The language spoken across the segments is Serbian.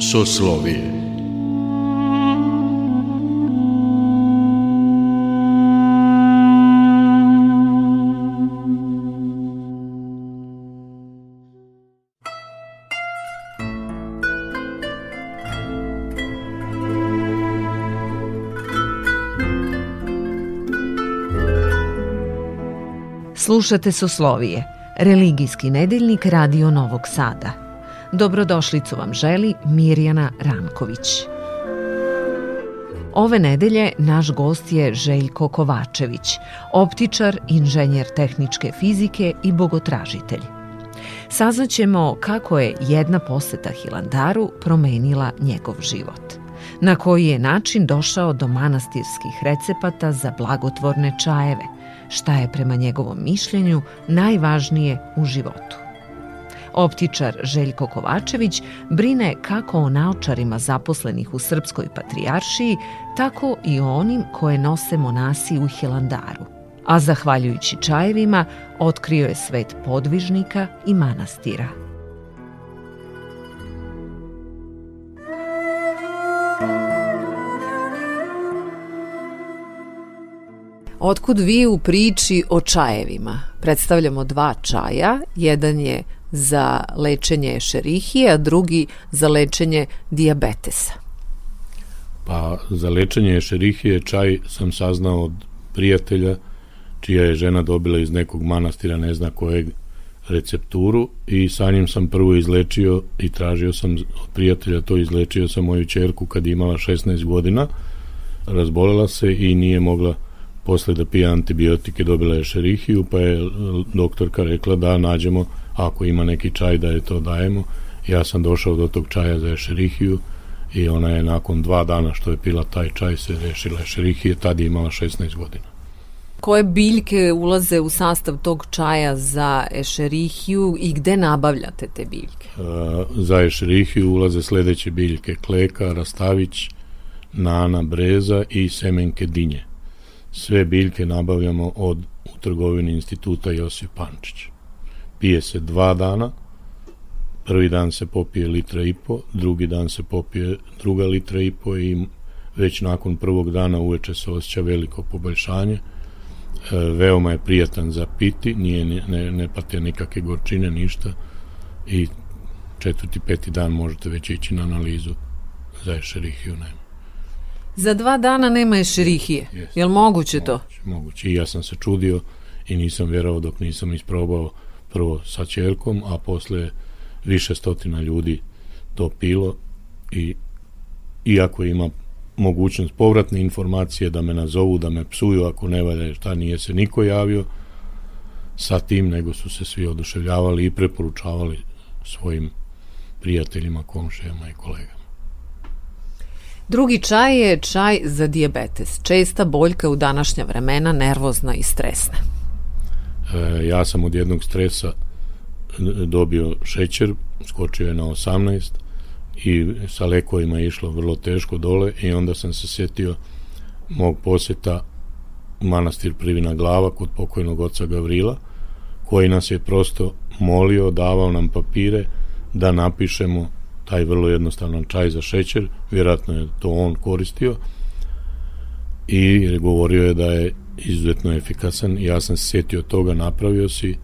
Soslovije Slušate Soslovije, religijski nedeljnik Radio Novog Sada. Dobrodošlicu vam želi Mirjana Ranković. Ove nedelje naš gost je Željko Kovačević, optičar, inženjer tehničke fizike i bogotražitelj. Saznaćemo kako je jedna poseta Hilandaru promenila njegov život. Na koji je način došao do manastirskih recepata za blagotvorne čajeve – šta je prema njegovom mišljenju najvažnije u životu. Optičar Željko Kovačević brine kako o naočarima zaposlenih u Srpskoj patrijaršiji, tako i o onim koje nose monasi u Hilandaru. A zahvaljujući čajevima, otkrio je svet podvižnika i manastira. Otkud vi u priči o čajevima? Predstavljamo dva čaja, jedan je za lečenje šerihije, a drugi za lečenje diabetesa. Pa za lečenje šerihije čaj sam saznao od prijatelja čija je žena dobila iz nekog manastira ne zna kojeg recepturu i sa njim sam prvo izlečio i tražio sam od prijatelja to izlečio sam moju čerku kad imala 16 godina razbolela se i nije mogla posle da pije antibiotike dobila je šerihiju, pa je doktorka rekla da nađemo, ako ima neki čaj da je to dajemo. Ja sam došao do tog čaja za šerihiju i ona je nakon dva dana što je pila taj čaj se rešila šerihije, tad je imala 16 godina. Koje biljke ulaze u sastav tog čaja za ešerihiju i gde nabavljate te biljke? za ešerihiju ulaze sledeće biljke kleka, rastavić, nana, breza i semenke dinje. Sve biljke nabavljamo od u trgovini instituta Josip Pančić. Pije se dva dana, prvi dan se popije litra i po, drugi dan se popije druga litra i po i već nakon prvog dana uveče se osjeća veliko poboljšanje. E, veoma je prijatan za piti, nije, ne, ne pate nikakve gorčine, ništa i četvrti, peti dan možete već ići na analizu za ešerihiju nema. Za dva dana nema ešerihije. Yes. Je li moguće, moguće to? Moguće. I ja sam se čudio i nisam vjerovao dok nisam isprobao prvo sa čerkom, a posle više stotina ljudi to pilo i iako ima mogućnost povratne informacije da me nazovu, da me psuju ako ne valja šta nije se niko javio sa tim, nego su se svi oduševljavali i preporučavali svojim prijateljima, komšijama i kolegama. Drugi čaj je čaj za dijabetes. Česta boljka u današnja vremena, nervozna i stresna. E, ja sam od jednog stresa dobio šećer, skočio je na 18 i sa lekovima je išlo vrlo teško dole i onda sam se setio mog poseta u manastir Privina glava kod pokojnog oca Gavrila koji nas je prosto molio, davao nam papire da napišemo taj vrlo jednostavan čaj za šećer, vjerojatno je to on koristio. I govorio je da je izuzetno efikasan. Ja sam se sjetio toga, napravio si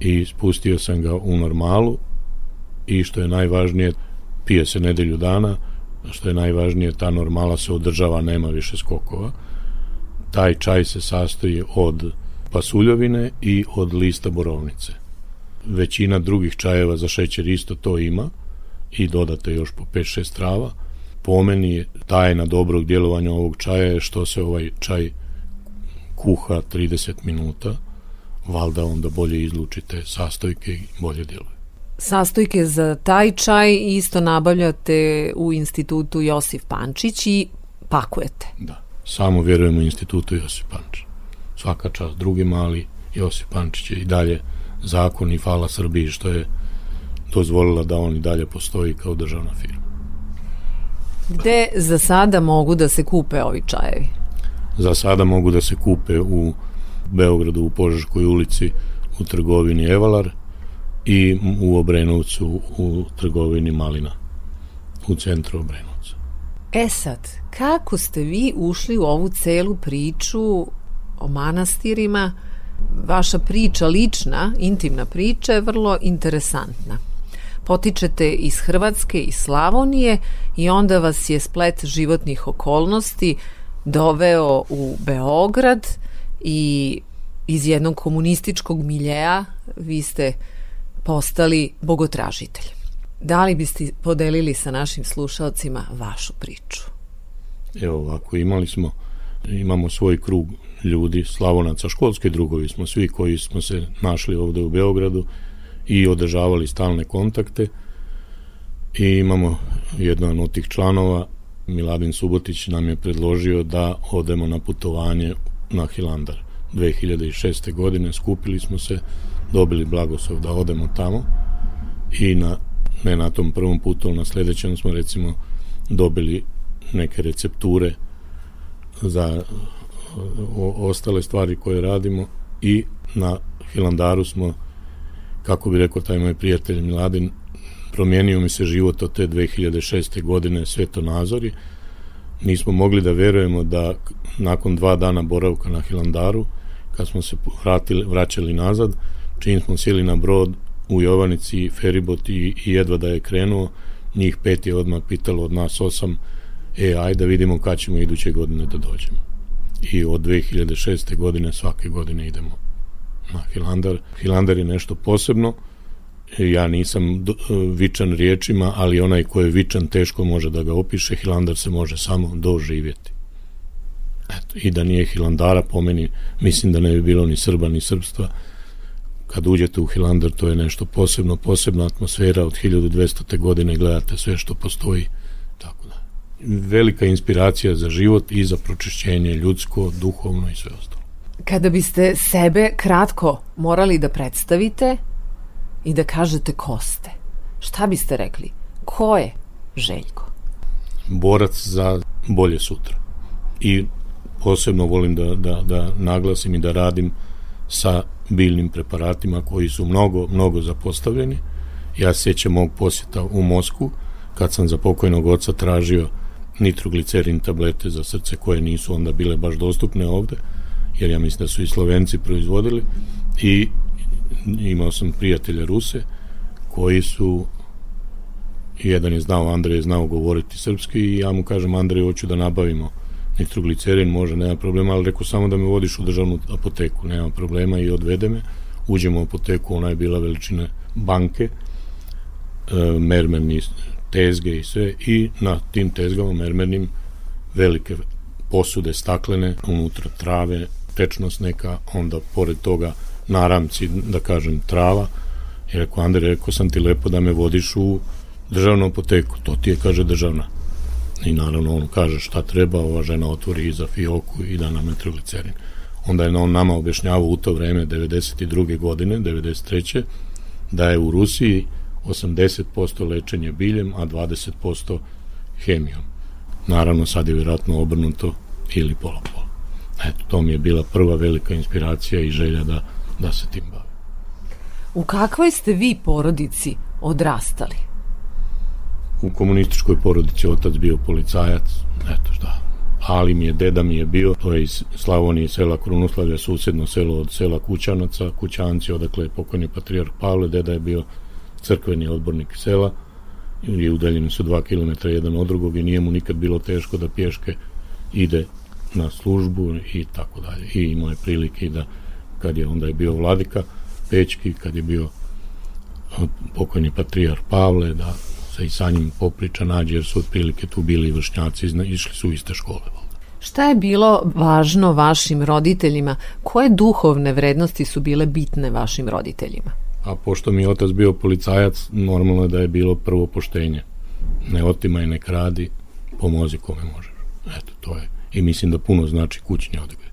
i spustio sam ga u normalu. I što je najvažnije, pije se nedelju dana, što je najvažnije, ta normala se održava, nema više skokova. Taj čaj se sastoji od pasuljovine i od lista borovnice. Većina drugih čajeva za šećer isto to ima, i dodate još po 5-6 trava. Po meni tajna dobrog djelovanja ovog čaja je što se ovaj čaj kuha 30 minuta, valda onda bolje izlučite sastojke i bolje djeluje. Sastojke za taj čaj isto nabavljate u institutu Josif Pančić i pakujete. Da, samo vjerujemo institutu Josif Pančić. Svaka čast drugima, ali Josip Pančić je i dalje zakon i fala Srbiji što je dozvolila da on i dalje postoji kao državna firma. Gde za sada mogu da se kupe ovi čajevi? za sada mogu da se kupe u Beogradu u Požeškoj ulici u trgovini Evalar i u Obrenovcu u trgovini Malina u centru Obrenovca. E sad, kako ste vi ušli u ovu celu priču o manastirima? Vaša priča, lična, intimna priča je vrlo interesantna. Potičete iz Hrvatske i Slavonije i onda vas je splet životnih okolnosti doveo u Beograd i iz jednog komunističkog miljeja vi ste postali bogotražitelj. Da li biste podelili sa našim slušalcima vašu priču? Evo ovako, imali smo, imamo svoj krug ljudi, slavonaca, školski drugovi smo svi koji smo se našli ovde u Beogradu i održavali stalne kontakte i imamo jedan od tih članova, Miladin Subotić nam je predložio da odemo na putovanje na Hilandar. 2006. godine skupili smo se, dobili blagoslov da odemo tamo i na, ne na tom prvom putu, ali na sledećem smo recimo dobili neke recepture za o, ostale stvari koje radimo i na Hilandaru smo kako bi rekao taj moj prijatelj Miladin promijenio mi se život od te 2006. godine svetonazori nismo mogli da verujemo da nakon dva dana boravka na Hilandaru kad smo se vratili, vraćali nazad čim smo sjeli na brod u Jovanici feribot i, i jedva da je krenuo njih pet je odmah pitalo od nas osam e, ajde da vidimo kad ćemo iduće godine da dođemo. I od 2006. godine svake godine idemo na Hilandar. Hilandar je nešto posebno, ja nisam vičan riječima, ali onaj ko je vičan teško može da ga opiše, Hilandar se može samo doživjeti. Eto, I da nije Hilandara, po meni, mislim da ne bi bilo ni Srba ni Srpstva. Kad uđete u Hilandar, to je nešto posebno, posebna atmosfera od 1200. godine, gledate sve što postoji, tako da. Velika inspiracija za život i za pročišćenje ljudsko, duhovno i sve ostalo. Kada biste sebe kratko morali da predstavite i da kažete ko ste, šta biste rekli? Ko je Željko? Borac za bolje sutra. I posebno volim da, da, da naglasim i da radim sa biljnim preparatima koji su mnogo, mnogo zapostavljeni. Ja sećam mog posjeta u Mosku, kad sam za pokojnog oca tražio nitroglicerin tablete za srce koje nisu onda bile baš dostupne ovde, jer ja mislim da su i Slovenci proizvodili i imao sam prijatelja Ruse koji su jedan je znao, Andrej je znao govoriti srpski i ja mu kažem Andrej, hoću da nabavimo nitroglicerin, može, nema problema, ali rekao samo da me vodiš u državnu apoteku, nema problema i odvede me. Uđemo u apoteku, ona je bila veličine banke, e, mermerni tezge i sve, i na tim tezgama mermernim velike posude staklene, unutra trave, tečnost neka, onda pored toga naramci, da kažem, trava. I rekao, Andrej, rekao sam ti lepo da me vodiš u državnu apoteku, to ti je, kaže, državna i naravno on kaže šta treba, ova žena otvori iza fioku i da nam nitroglicerin. Onda je on nama objašnjavao u to vreme 92. godine, 93. da je u Rusiji 80% lečenje biljem, a 20% hemijom. Naravno, sad je vjerojatno obrnuto ili pola-pola. Eto, to mi je bila prva velika inspiracija i želja da, da se tim bavim. U kakvoj ste vi porodici odrastali? u komunističkoj porodici otac bio policajac, eto šta. Ali mi je, deda mi je bio, to je iz Slavonije sela Krunoslavlja, susedno selo od sela Kućanaca, Kućanci, odakle je pokojni patrijarh Pavle, deda je bio crkveni odbornik sela i udaljeni su dva kilometra jedan od drugog i nije mu nikad bilo teško da pješke ide na službu i tako dalje. I imao je prilike da kad je onda je bio vladika Pećki, kad je bio pokojni patrijarh Pavle, da se i sa njim popriča nađe, jer su otprilike tu bili vršnjaci, išli su u iste škole. Šta je bilo važno vašim roditeljima? Koje duhovne vrednosti su bile bitne vašim roditeljima? A pošto mi je otac bio policajac, normalno je da je bilo prvo poštenje. Ne otimaj, ne kradi, pomozi kome možeš. Eto, to je. I mislim da puno znači kućni odgoj.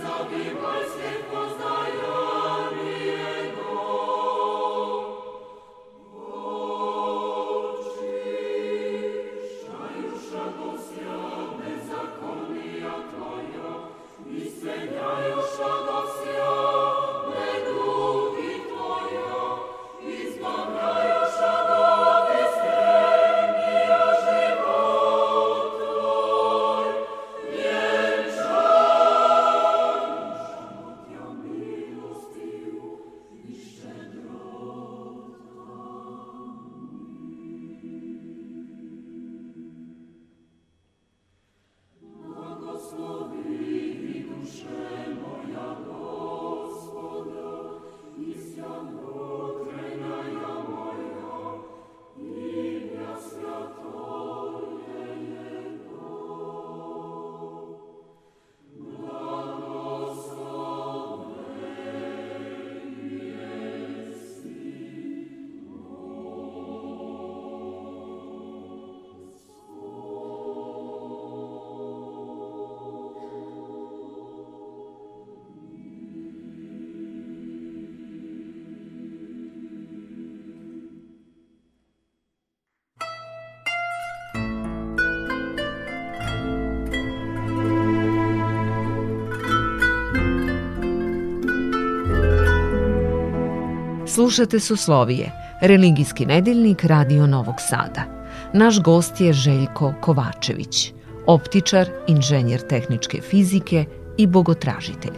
Zabiłaj swych poznań. Slušate Suslovije, religijski nedeljnik Radio Novog Sada. Naš gost je Željko Kovačević, optičar, inženjer tehničke fizike i bogotražitelj.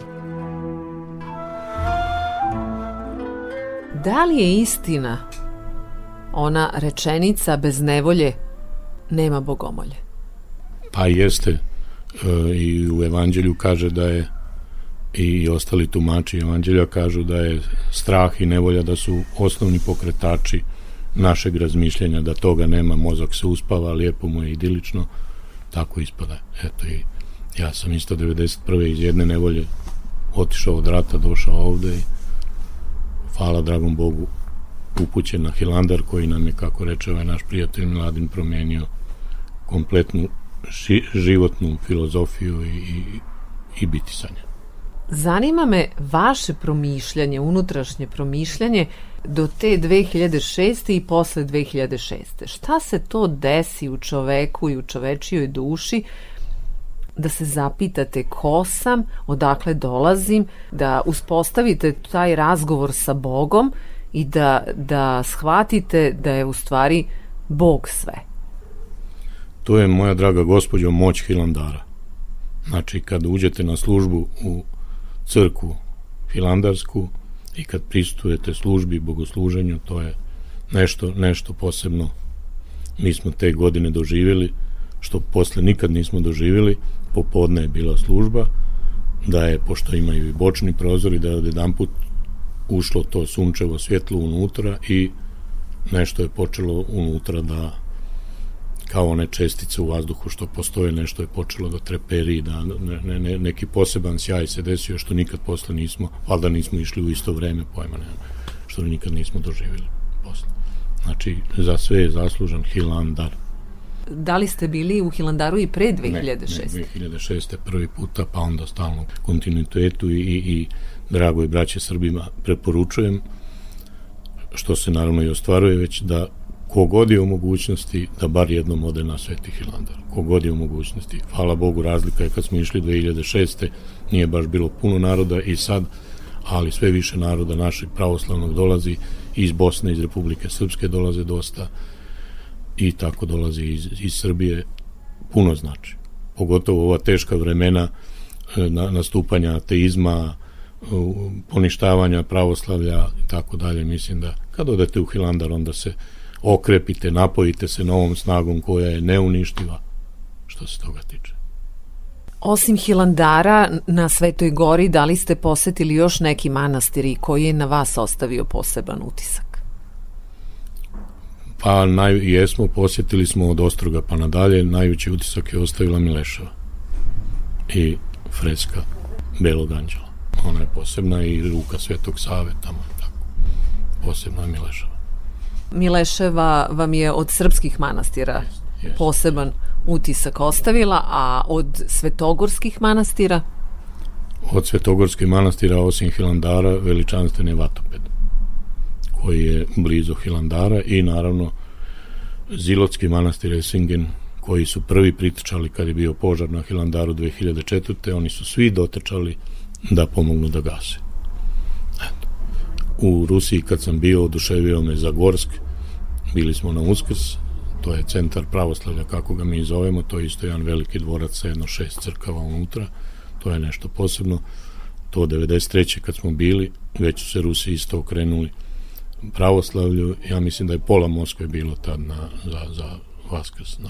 Da li je istina ona rečenica bez nevolje nema bogomolje? Pa jeste. E, I u evanđelju kaže da je i ostali tumači evanđelja kažu da je strah i nevolja da su osnovni pokretači našeg razmišljanja, da toga nema, mozak se uspava, lijepo mu je idilično, tako ispada. Eto i ja sam isto 91. iz jedne nevolje otišao od rata, došao ovde i hvala dragom Bogu upućen na Hilandar koji nam je, kako reče ovaj naš prijatelj Mladin, promenio kompletnu ži, životnu filozofiju i, i, i bitisanje. Zanima me vaše promišljanje, unutrašnje promišljanje do te 2006. i posle 2006. Šta se to desi u čoveku i u čovečijoj duši da se zapitate ko sam, odakle dolazim, da uspostavite taj razgovor sa Bogom i da, da shvatite da je u stvari Bog sve. To je, moja draga gospođo, moć Hilandara. Znači, kad uđete na službu u crkvu hilandarsku i kad pristujete službi, bogosluženju, to je nešto, nešto posebno. Mi smo te godine doživjeli, što posle nikad nismo doživjeli, popodne je bila služba, da je, pošto imaju i bočni prozori, da je od jedan put ušlo to sunčevo svjetlo unutra i nešto je počelo unutra da kao one čestice u vazduhu što postoje, nešto je počelo da treperi, da ne, ne, neki poseban sjaj se desio što nikad posle nismo, valjda nismo išli u isto vreme, pojma nema, što nikad nismo doživjeli posle. Znači, za sve je zaslužan Hilandar. Da li ste bili u Hilandaru i pre 2006? Ne, ne 2006. prvi puta, pa onda stalno kontinuitetu i, i, i dragoj braće Srbima preporučujem, što se naravno i ostvaruje već da kogod je u mogućnosti da bar jednom ode na Sveti Hilandar. Kogod je u mogućnosti. Hvala Bogu, razlika je kad smo išli 2006. Nije baš bilo puno naroda i sad, ali sve više naroda našeg pravoslavnog dolazi iz Bosne, iz Republike Srpske dolaze dosta i tako dolazi iz, iz Srbije. Puno znači. Pogotovo ova teška vremena e, na, nastupanja ateizma, poništavanja pravoslavlja i tako dalje. Mislim da kad odete u Hilandar onda se okrepite, napojite se novom snagom koja je neuništiva što se toga tiče. Osim Hilandara na Svetoj gori, da li ste posetili još neki manastiri koji je na vas ostavio poseban utisak? Pa naj, jesmo, posjetili smo od Ostroga pa nadalje, najveći utisak je ostavila Mileševa i freska Belog anđela. Ona je posebna i ruka Svetog Save tamo je tako. Posebna je Mileševa. Mileševa vam je od srpskih manastira yes, poseban utisak ostavila, a od svetogorskih manastira? Od svetogorskih manastira, osim Hilandara, veličanstven je Vatoped, koji je blizu Hilandara i naravno Zilotski manastir Esingen, koji su prvi pritečali kad je bio požar na Hilandaru 2004. Oni su svi dotečali da pomognu da gase u Rusiji kad sam bio, oduševio me Zagorsk, bili smo na Uskrs, to je centar pravoslavlja kako ga mi zovemo, to je isto jedan veliki dvorac sa jedno šest crkava unutra, to je nešto posebno. To 93. kad smo bili, već su se Rusi isto okrenuli pravoslavlju, ja mislim da je pola Moskve bilo tad na, za, za Vaskrs na,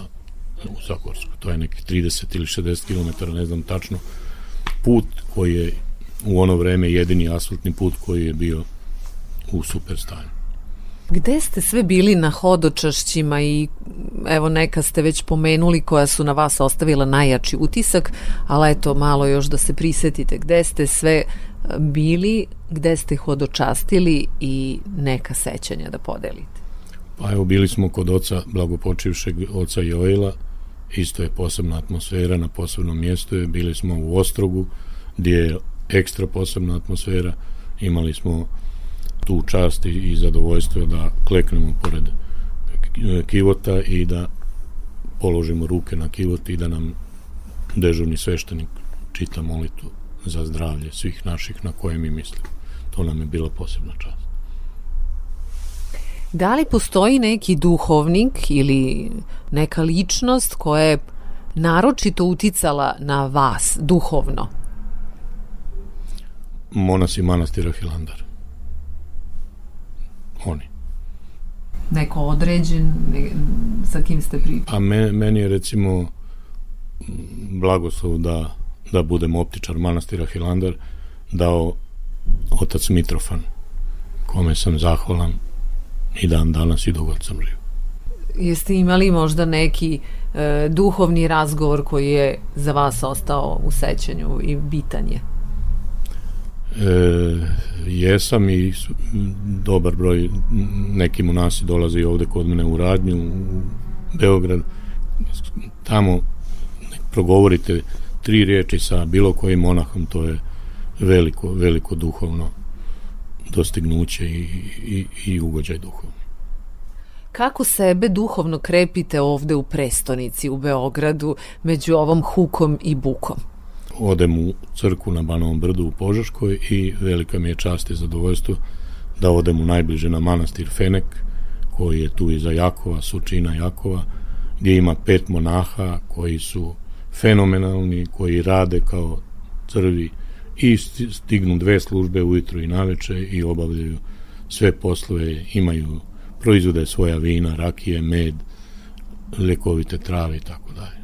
u Zagorsku. To je neki 30 ili 60 km, ne znam tačno, put koji je u ono vreme jedini asfaltni put koji je bio u super stanju. Gde ste sve bili na hodočašćima i evo neka ste već pomenuli koja su na vas ostavila najjači utisak, ali eto malo još da se prisetite gde ste sve e, bili, gde ste hodočastili i neka sećanja da podelite. Pa evo bili smo kod oca blagopočivšeg oca Jojila, isto je posebna atmosfera, na posebnom mjestu je, bili smo u Ostrogu gdje je ekstra posebna atmosfera, imali smo tu čast i, i zadovoljstvo da kleknemo pored kivota i da položimo ruke na kivot i da nam dežurni sveštenik čita molitu za zdravlje svih naših na koje mi mislimo. To nam je bila posebna čast. Da li postoji neki duhovnik ili neka ličnost koja je naročito uticala na vas duhovno? Monasi manastira Hilandar. Oni. Neko određen, ne, sa kim ste pričali? A me, meni je recimo blagoslov da, da budem optičar manastira Hilandar dao otac Mitrofan, kome sam zahvalan i dan danas i dogod sam živ. Jeste imali možda neki e, duhovni razgovor koji je za vas ostao u sećanju i bitan je? E, jesam i dobar broj neki monasi dolaze ovde kod mene u radnju u Beograd tamo progovorite tri riječi sa bilo kojim monahom to je veliko, veliko duhovno dostignuće i, i, i ugođaj duhovno. Kako sebe duhovno krepite ovde u prestonici, u Beogradu, među ovom hukom i bukom? Odem u crku na Banovom brdu u Požaškoj i velika mi je čast i zadovoljstvo da odem u najbliže na manastir Fenek, koji je tu iza Jakova, Sučina Jakova, gdje ima pet monaha koji su fenomenalni, koji rade kao crvi i stignu dve službe ujutru i naveče i obavljaju sve poslove, imaju proizvode svoja vina, rakije, med, lekovite trave i tako dalje.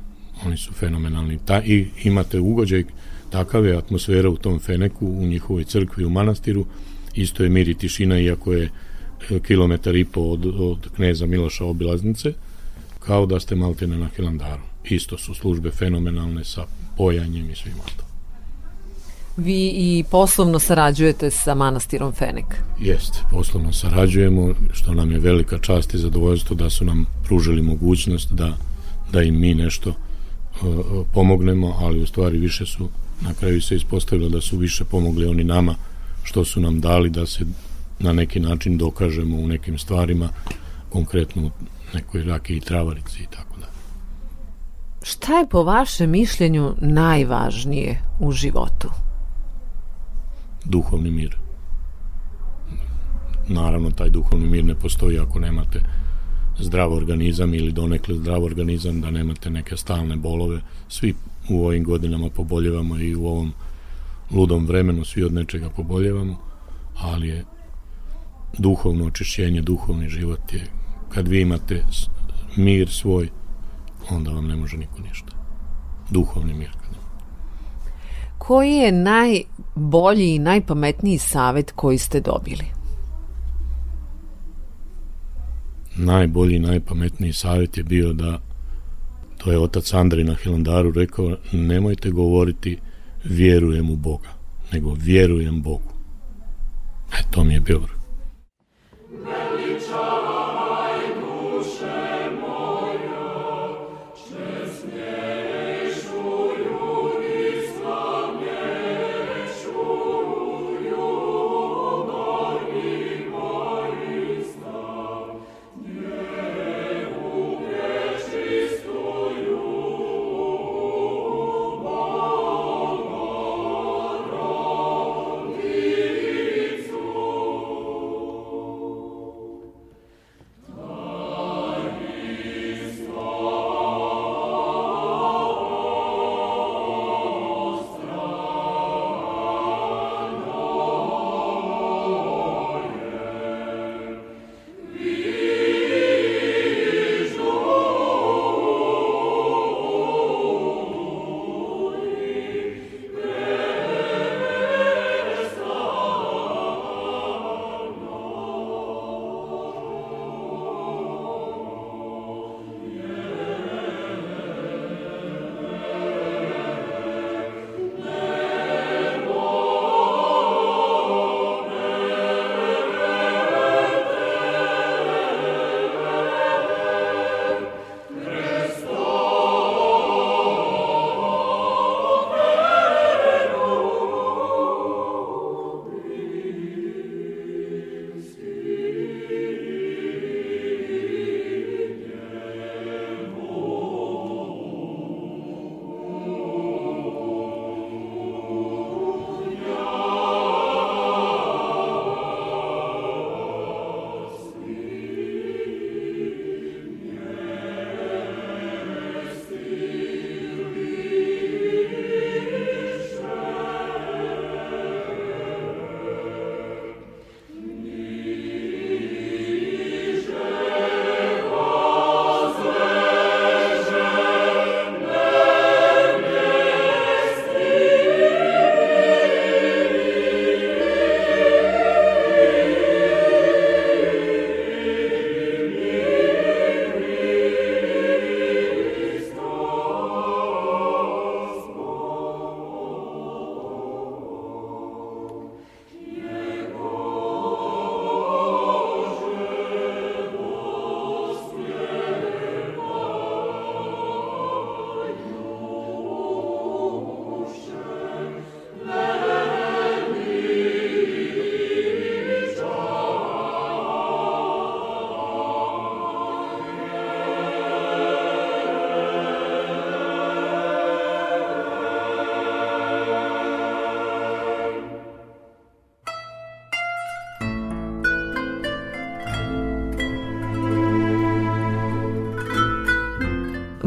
Oni su fenomenalni. Ta, I imate ugođaj, takav je atmosfera u tom Feneku, u njihovoj crkvi, u manastiru, isto je mir i tišina, iako je e, kilometar i po od, od kneza Miloša obilaznice, kao da ste maltene na Hilandaru. Isto su službe fenomenalne sa pojanjem i svim to. Vi i poslovno sarađujete sa manastirom Fenek. Jeste, poslovno sarađujemo, što nam je velika čast i zadovoljstvo da su nam pružili mogućnost da, da im mi nešto pomognemo, ali u stvari više su, na kraju se ispostavilo da su više pomogli oni nama što su nam dali da se na neki način dokažemo u nekim stvarima, konkretno u nekoj rake i travarici i tako da. Šta je po vašem mišljenju najvažnije u životu? duhovni mir. Naravno, taj duhovni mir ne postoji ako nemate zdrav organizam ili donekle zdrav organizam, da nemate neke stalne bolove. Svi u ovim godinama poboljevamo i u ovom ludom vremenu svi od nečega poboljevamo, ali je duhovno očišćenje, duhovni život je kad vi imate mir svoj, onda vam ne može niko ništa. Duhovni mir. Koji je najbolji i najpametniji savet koji ste dobili? Najbolji najpametniji savet je bio da to je otac Andrej na Hilandaru rekao nemojte govoriti vjerujem u Boga, nego vjerujem Bogu. E, to mi je bio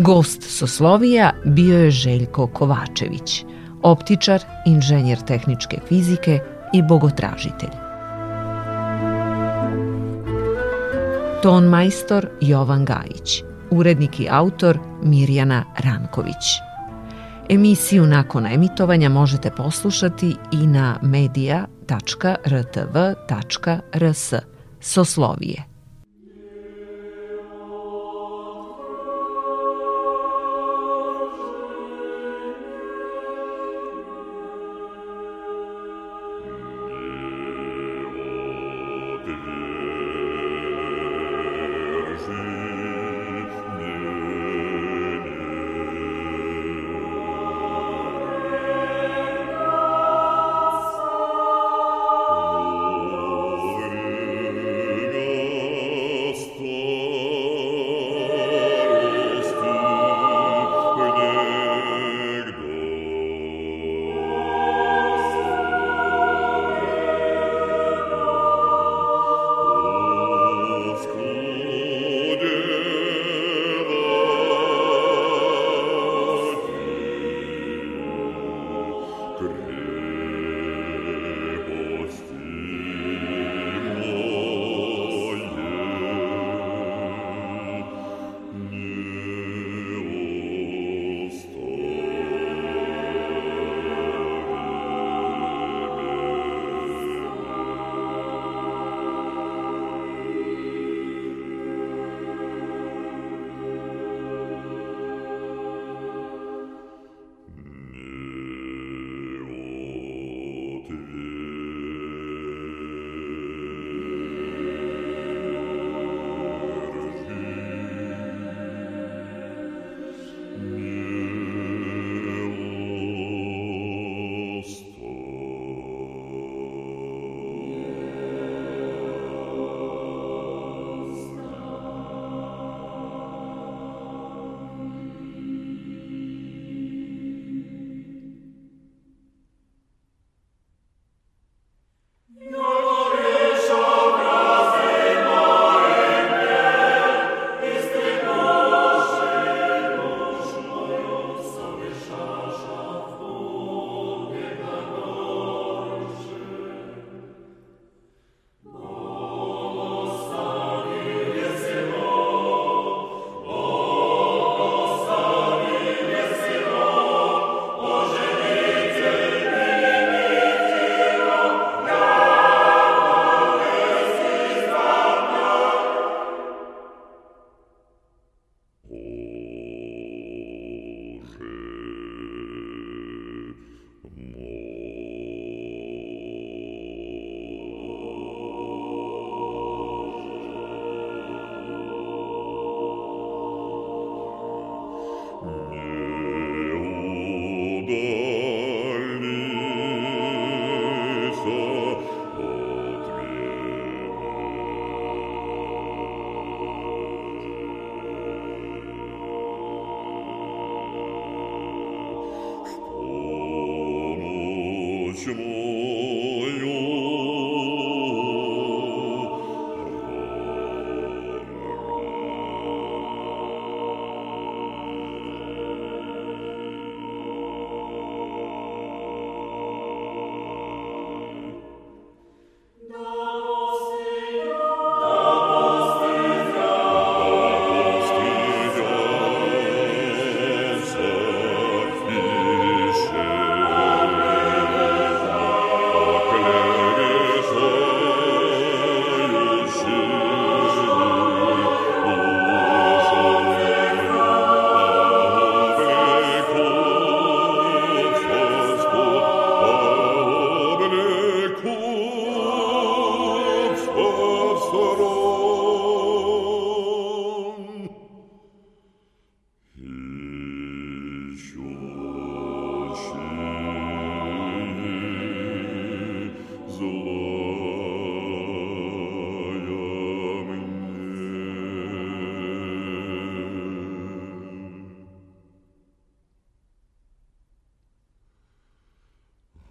Gost Soslovija bio je Željko Kovačević, optičar, inženjer tehničke fizike i bogotražitelj. Ton majstor Jovan Gajić, urednik i autor Mirjana Ranković. Emisiju nakon emitovanja možete poslušati i na media.rtv.rs Soslovije.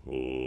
Oh.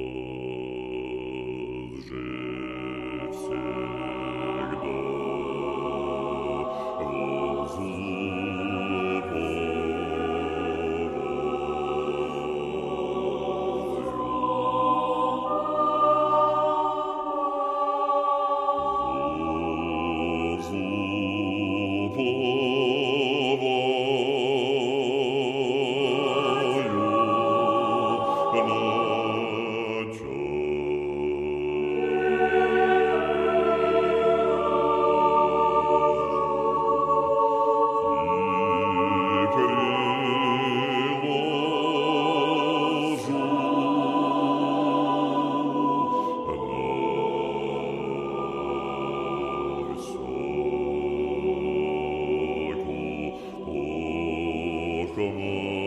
come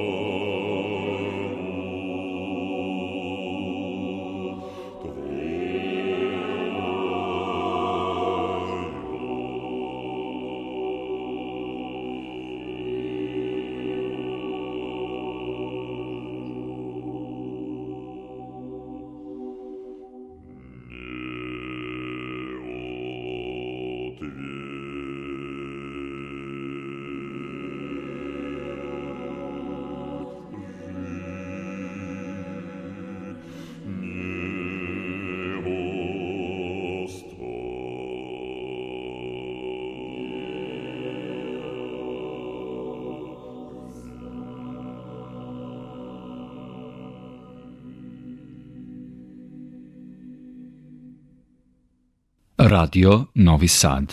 Radio Novi Sad